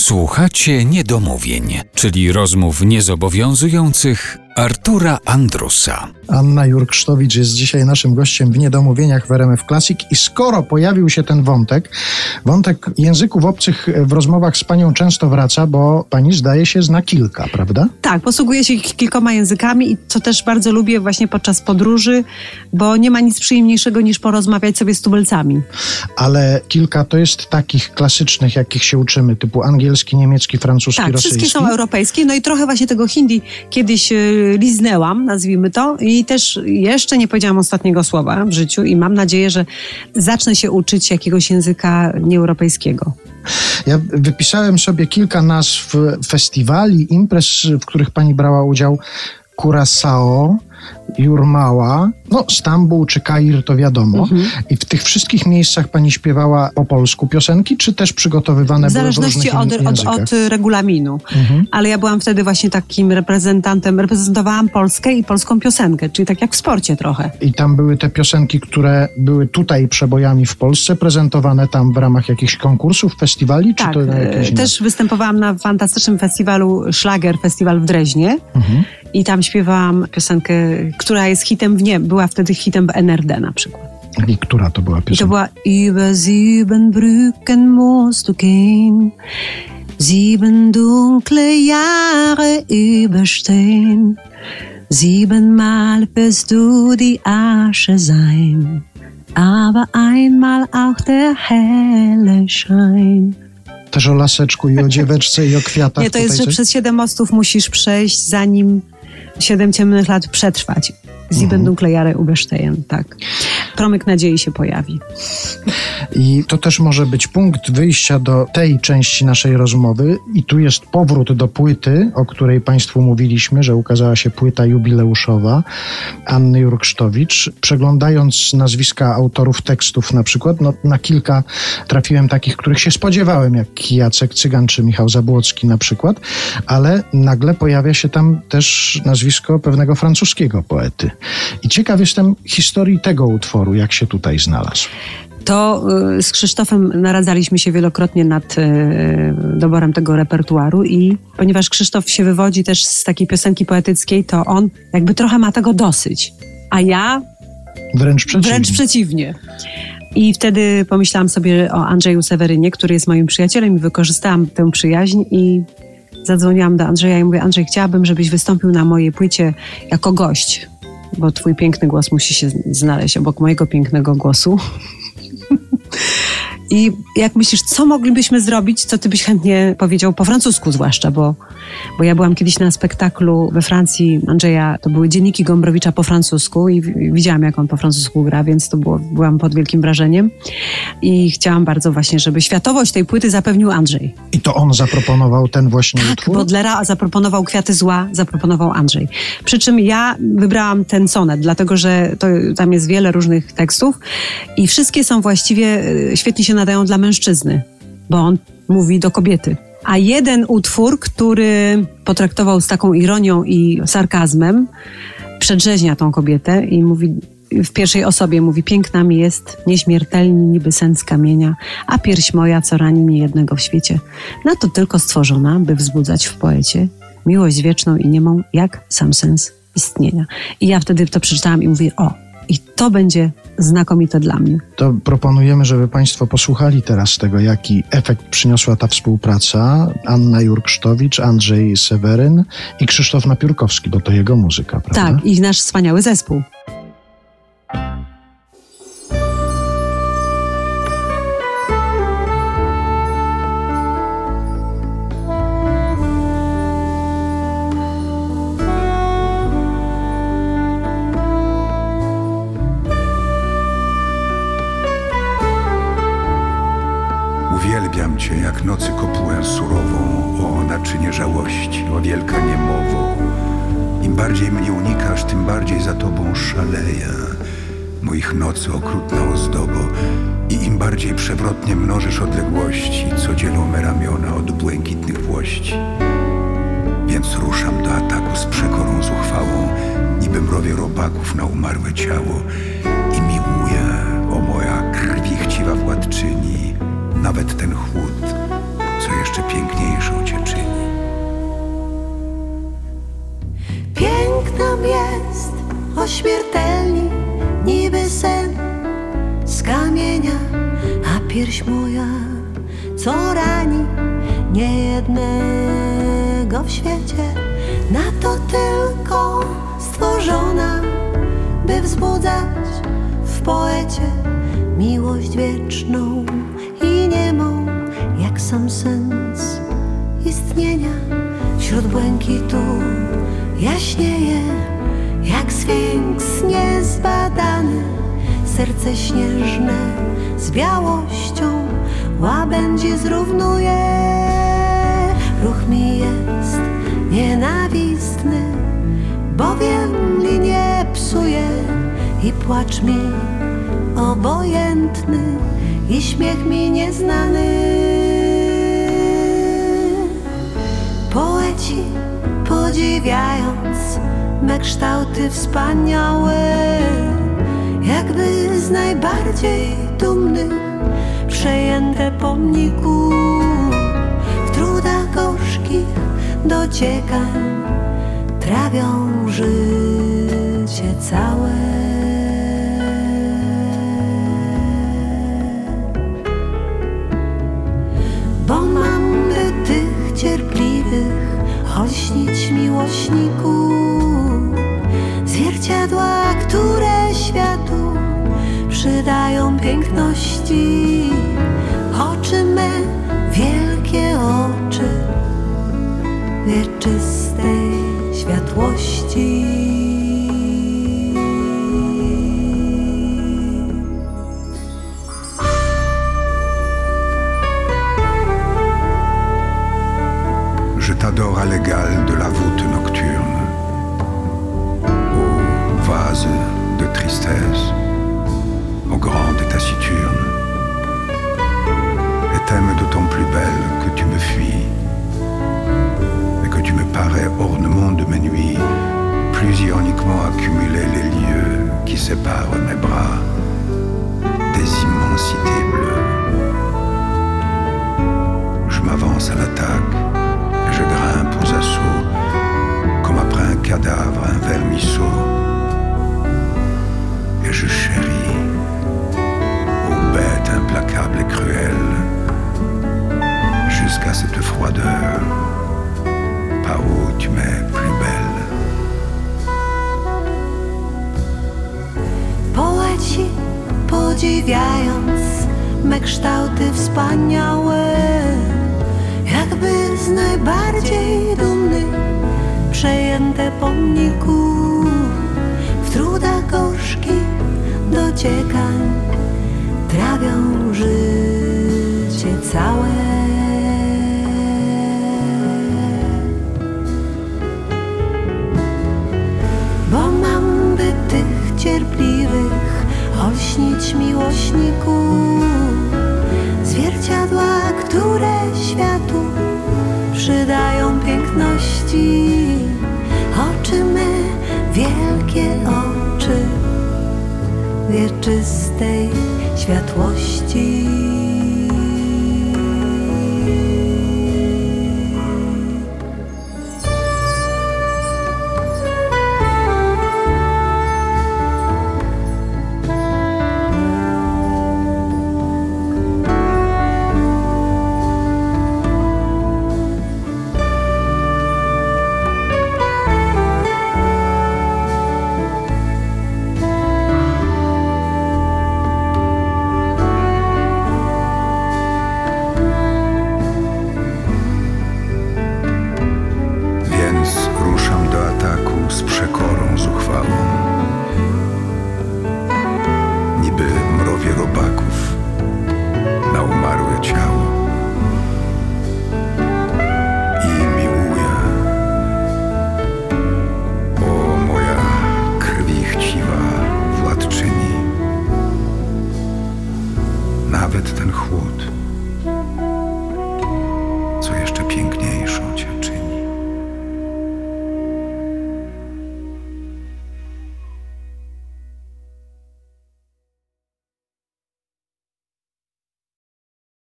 Słuchacie niedomówień, czyli rozmów niezobowiązujących Artura Andrusa. Anna Jurksztowicz jest dzisiaj naszym gościem w Niedomówieniach w RMF Classic i skoro pojawił się ten wątek, wątek języków obcych w rozmowach z panią często wraca, bo pani zdaje się zna kilka, prawda? Tak, posługuję się kilkoma językami i co też bardzo lubię właśnie podczas podróży, bo nie ma nic przyjemniejszego niż porozmawiać sobie z tubelcami. Ale kilka to jest takich klasycznych, jakich się uczymy, typu angielski, niemiecki, francuski, Tak, rosyjski. wszystkie są europejskie, no i trochę właśnie tego hindi kiedyś y, liznęłam, nazwijmy to, i też jeszcze nie powiedziałam ostatniego słowa w życiu i mam nadzieję, że zacznę się uczyć jakiegoś języka nieeuropejskiego. Ja wypisałem sobie kilka nazw festiwali, imprez, w których pani brała udział. Curaçao, Jurmała, no Stambuł czy Kair to wiadomo. Mhm. I w tych wszystkich miejscach pani śpiewała po polsku piosenki, czy też przygotowywane W były w zależności różnych od, od, od regulaminu. Mhm. Ale ja byłam wtedy właśnie takim reprezentantem, reprezentowałam Polskę i polską piosenkę, czyli tak jak w sporcie trochę. I tam były te piosenki, które były tutaj przebojami w Polsce, prezentowane tam w ramach jakichś konkursów, festiwali, czy Tak, to e, jakieś też występowałam na fantastycznym festiwalu Schlager Festiwal w Dreźnie Mhm. i tam śpiewałam piosenkę, która jest hitem w nie, była wtedy hitem w NRD na przykład. I która to była I to piosenka? była Über sieben Brücken musst du gehen Sieben dunkle Jahre überstehen Siebenmal wirst du die Asche sein aber einmal auch der helle Schein. Też o laseczku i o dzieweczce i o kwiatach. Nie, to jest, że przez siedem mostów musisz przejść, zanim siedem ciemnych lat przetrwać. Sieben Mhm. dunkle Jahre überstehen, tak. Promyk nadziei się pojawi. I to też może być punkt wyjścia do tej części naszej rozmowy. I tu jest powrót do płyty, o której Państwu mówiliśmy, że ukazała się płyta jubileuszowa Anny Jurksztowicz. Przeglądając nazwiska autorów tekstów na przykład, no, na kilka trafiłem takich, których się spodziewałem, jak Jacek Cygan czy Michał Zabłocki na przykład, ale nagle pojawia się tam też nazwisko pewnego francuskiego poety. I ciekaw jestem historii tego utworu, jak się tutaj znalazł. To y, z Krzysztofem naradzaliśmy się wielokrotnie nad y, doborem tego repertuaru i ponieważ Krzysztof się wywodzi też z takiej piosenki poetyckiej, to on jakby trochę ma tego dosyć. A ja Wręcz przeciwnie. wręcz przeciwnie. I wtedy pomyślałam sobie o Andrzeju Sewerynie, który jest moim przyjacielem i wykorzystałam tę przyjaźń i zadzwoniłam do Andrzeja i mówię, Andrzej, chciałabym, żebyś wystąpił na mojej płycie jako gość, bo twój piękny głos musi się znaleźć obok mojego pięknego głosu. I jak myślisz, co moglibyśmy zrobić, co ty byś chętnie powiedział po francusku zwłaszcza, bo, bo ja byłam kiedyś na spektaklu we Francji Andrzeja, to były dzienniki Gombrowicza po francusku i widziałam, jak on po francusku gra, więc to było, byłam pod wielkim wrażeniem i chciałam bardzo właśnie, żeby światowość tej płyty zapewnił Andrzej. I to on zaproponował ten właśnie Tak, utwór? Bodlera zaproponował Kwiaty Zła, zaproponował Andrzej. Przy czym ja wybrałam ten sonet, dlatego że to, tam jest wiele różnych tekstów i wszystkie są właściwie, y, świetnie się nadają dla mężczyzny, bo on mówi do kobiety. A jeden utwór, który potraktował z taką ironią i sarkazmem, przedrzeźnia tą kobietę i mówi w pierwszej osobie mówi, piękna mi jest, nieśmiertelni niby sen z kamienia, a pierś moja, co rani niejednego w świecie. Na to tylko stworzona, by wzbudzać w poecie miłość wieczną i niemą, jak sam sens istnienia. I ja wtedy to przeczytałam i mówię, o, i to będzie znakomite dla mnie. To proponujemy, żeby Państwo posłuchali teraz tego, jaki efekt przyniosła ta współpraca. Anna Jurksztowicz, Andrzej Seweryn i Krzysztof Napiórkowski, bo to jego muzyka, prawda? Tak, i nasz wspaniały zespół. Jak nocy kopułę surową, o naczynie żałości, o wielka niemowo. Im bardziej mnie unikasz, tym bardziej za Tobą szaleję. Moich nocy okrutna ozdobo i im bardziej przewrotnie mnożysz odległości, co dzielą me ramiona od błękitnych włości. Więc ruszam do ataku z przekorą zuchwałą, niby mrowie robaków na umarłe ciało i miłuję, o moja krwi chciwa władczyni, nawet ten chłód, jeszcze piękniejszą cię czyni. Jest ośmiertelni niby sen z kamienia, a pierś moja co rani niejednego w świecie. Na to tylko stworzona, by wzbudzać w poecie miłość wieczną i niemożną sam sens istnienia wśród błękitu jaśnieje, jak sfinks niezbadany, serce śnieżne z białością łabędzi zrównuje. Ruch mi jest nienawistny, bowiem linie psuje i płacz mi obojętny i śmiech mi nieznany. Podziwiając me kształty wspaniałe, jakby z najbardziej dumnych przejęte pomników w trudach gorzkich dociekań trawią życie całe. Olśnić miłośników Zwierciadła, które światu przydają piękności séparent mes bras des immensités bleues. Je m'avance à l'attaque, et je grimpe aux assauts, comme après un cadavre, un vermisseau. Et je chéris, ô bête implacable et cruelle, jusqu'à cette froideur, me kształty wspaniałe, jakby z najbardziej dumnych przejęte pomników w trudach gorzkich dociekań trawią życie całe. bo mam by tych cierpliwych olśnić miłośników które światu przydają piękności oczy me, wielkie oczy wieczystej światłości. nawet ten chłód.